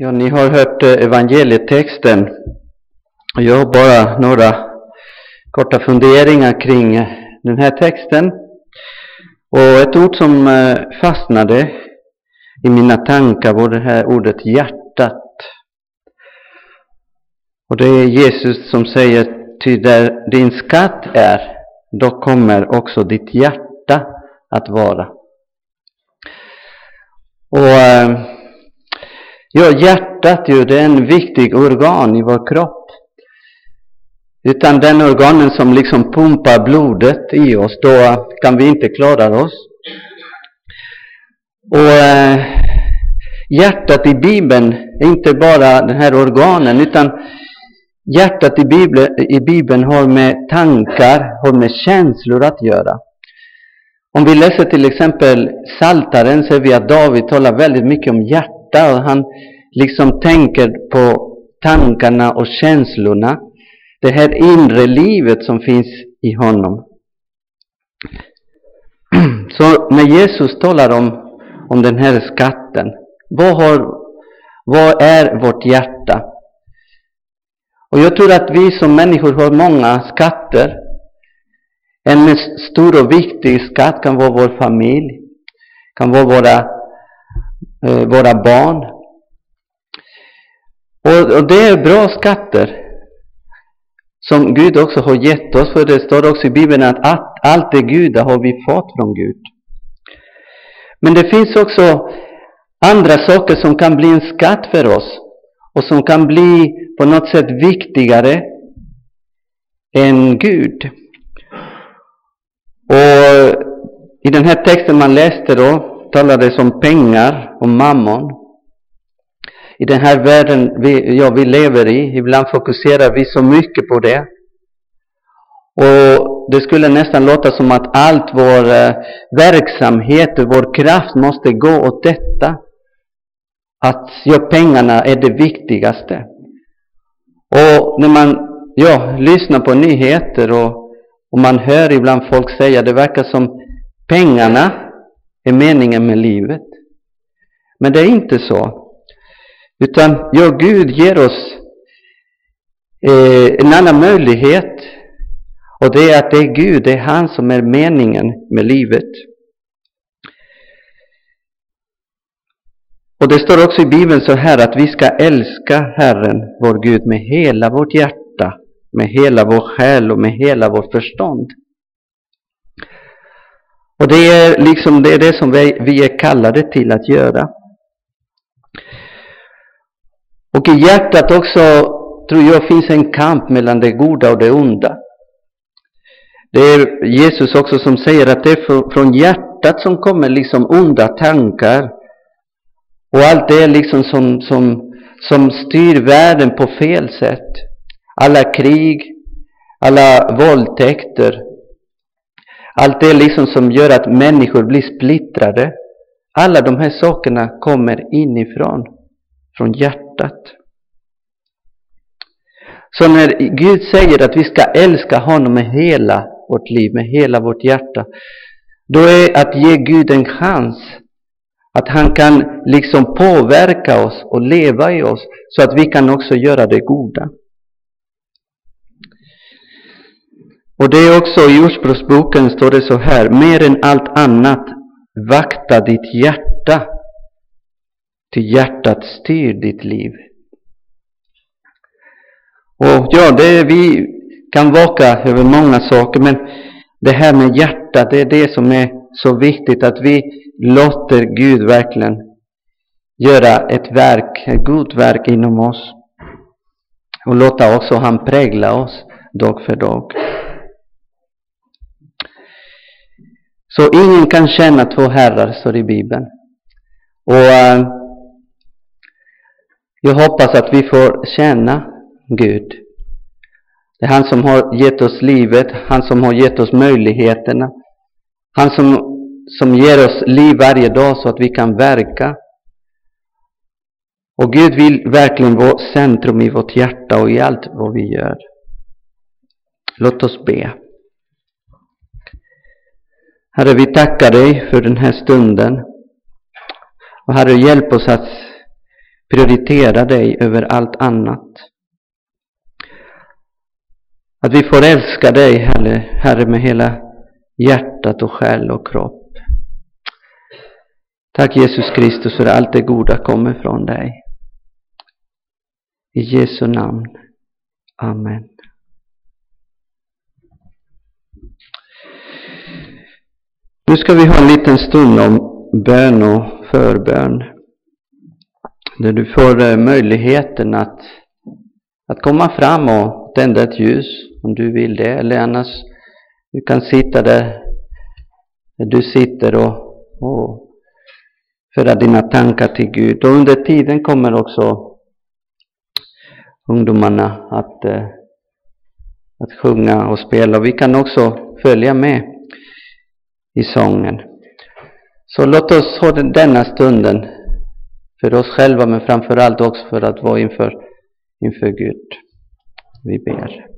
Ja, ni har hört eh, evangelietexten. Jag har bara några korta funderingar kring eh, den här texten. Och ett ord som eh, fastnade i mina tankar var det här ordet hjärtat. Och det är Jesus som säger, ty där din skatt är, då kommer också ditt hjärta att vara. Och eh, ja, hjärtat ju, det är en viktig organ i vår kropp. Utan den organen som liksom pumpar blodet i oss, då kan vi inte klara oss. Och eh, hjärtat i Bibeln är inte bara den här organen, utan hjärtat i Bibeln, i Bibeln har med tankar, har med känslor att göra. Om vi läser till exempel Saltaren ser vi att David talar väldigt mycket om hjärtat hjärta och han liksom tänker på tankarna och känslorna. Det här inre livet som finns i honom. Så när Jesus talar om, om den här skatten, vad, har, vad är vårt hjärta? Och jag tror att vi som människor har många skatter. En stor och viktig skatt kan vara vår familj, kan vara våra, Eh, våra barn. Och, och det är bra skatter som Gud också har gett oss, för det står också i Bibeln att allt, allt det goda har vi fått från Gud. Men det finns också andra saker som kan bli en skatt för oss och som kan bli på något sätt viktigare än Gud. Och i den här texten man läste då talades om pengar, om mammon. I den här världen vi, ja, vi lever i, ibland fokuserar vi så mycket på det. Och det skulle nästan låta som att allt vår eh, verksamhet vår kraft måste gå åt detta. Att ja, pengarna är det viktigaste. Och när man ja, lyssnar på nyheter och, och man hör ibland folk säga det verkar som pengarna är meningen med livet. Men det är inte så. Utan ja, Gud ger oss eh, en annan möjlighet. Och det är att det är Gud, det är han som är meningen med livet. Och det står också i Bibeln så här att vi ska älska Herren, vår Gud, med hela vårt hjärta, med hela vår själ och med hela vårt förstånd. Och det är liksom det, är det som vi, vi är kallade till att göra. Och i hjärtat också, tror jag, finns en kamp mellan det goda och det onda. Det är Jesus också som säger att det är från hjärtat som kommer liksom onda tankar. Och allt det är liksom som, som, som styr världen på fel sätt. Alla krig, alla våldtäkter. Allt det liksom som gör att människor blir splittrade. Alla de här sakerna kommer inifrån, från hjärtat. Så när Gud säger att vi ska älska honom med hela vårt liv, med hela vårt hjärta, då är att ge Gud en chans att han kan liksom påverka oss och leva i oss så att vi kan också göra det goda. Och det är också i Ordspråksboken står det så här, mer än allt annat, vakta ditt hjärta, till hjärtat styr ditt liv. Och ja, det är, vi kan vaka över många saker, men det här med hjärtat, det är det som är så viktigt att vi låter Gud verkligen göra ett verk, ett gott verk inom oss. Och låta också han prägla oss dag för dag. Så ingen kan tjäna två herrar, står det i Bibeln. Och eh, jag hoppas att vi får tjäna Gud. Det är han som har gett oss livet, han som har gett oss möjligheterna. Han som, som ger oss liv varje dag så att vi kan verka. Och Gud vill verkligen vara centrum i vårt hjärta och i allt vad vi gör. Låt oss be. Herre, vi tackar dig för den här stunden. Och Herre, hjälp oss att prioritera dig över allt annat. Att vi får älska dig, Herre, Herre med hela hjärtat och själ och kropp. Tack Jesus Kristus för allt det goda kommer från dig. I Jesu namn. Amen. Nu ska vi ha en liten stund om bön och förbön. Där du får eh, möjligheten att, att komma fram och tända ett ljus om du vill det. Eller annars, du kan sitta där, där du sitter och, och föra dina tankar till Gud. Och under tiden kommer också ungdomarna att, eh, att sjunga och spela. Och vi kan också följa med i sången. Så låt oss ha denna stunden för oss själva men framför allt också för att vara inför, inför Gud. Vi ber.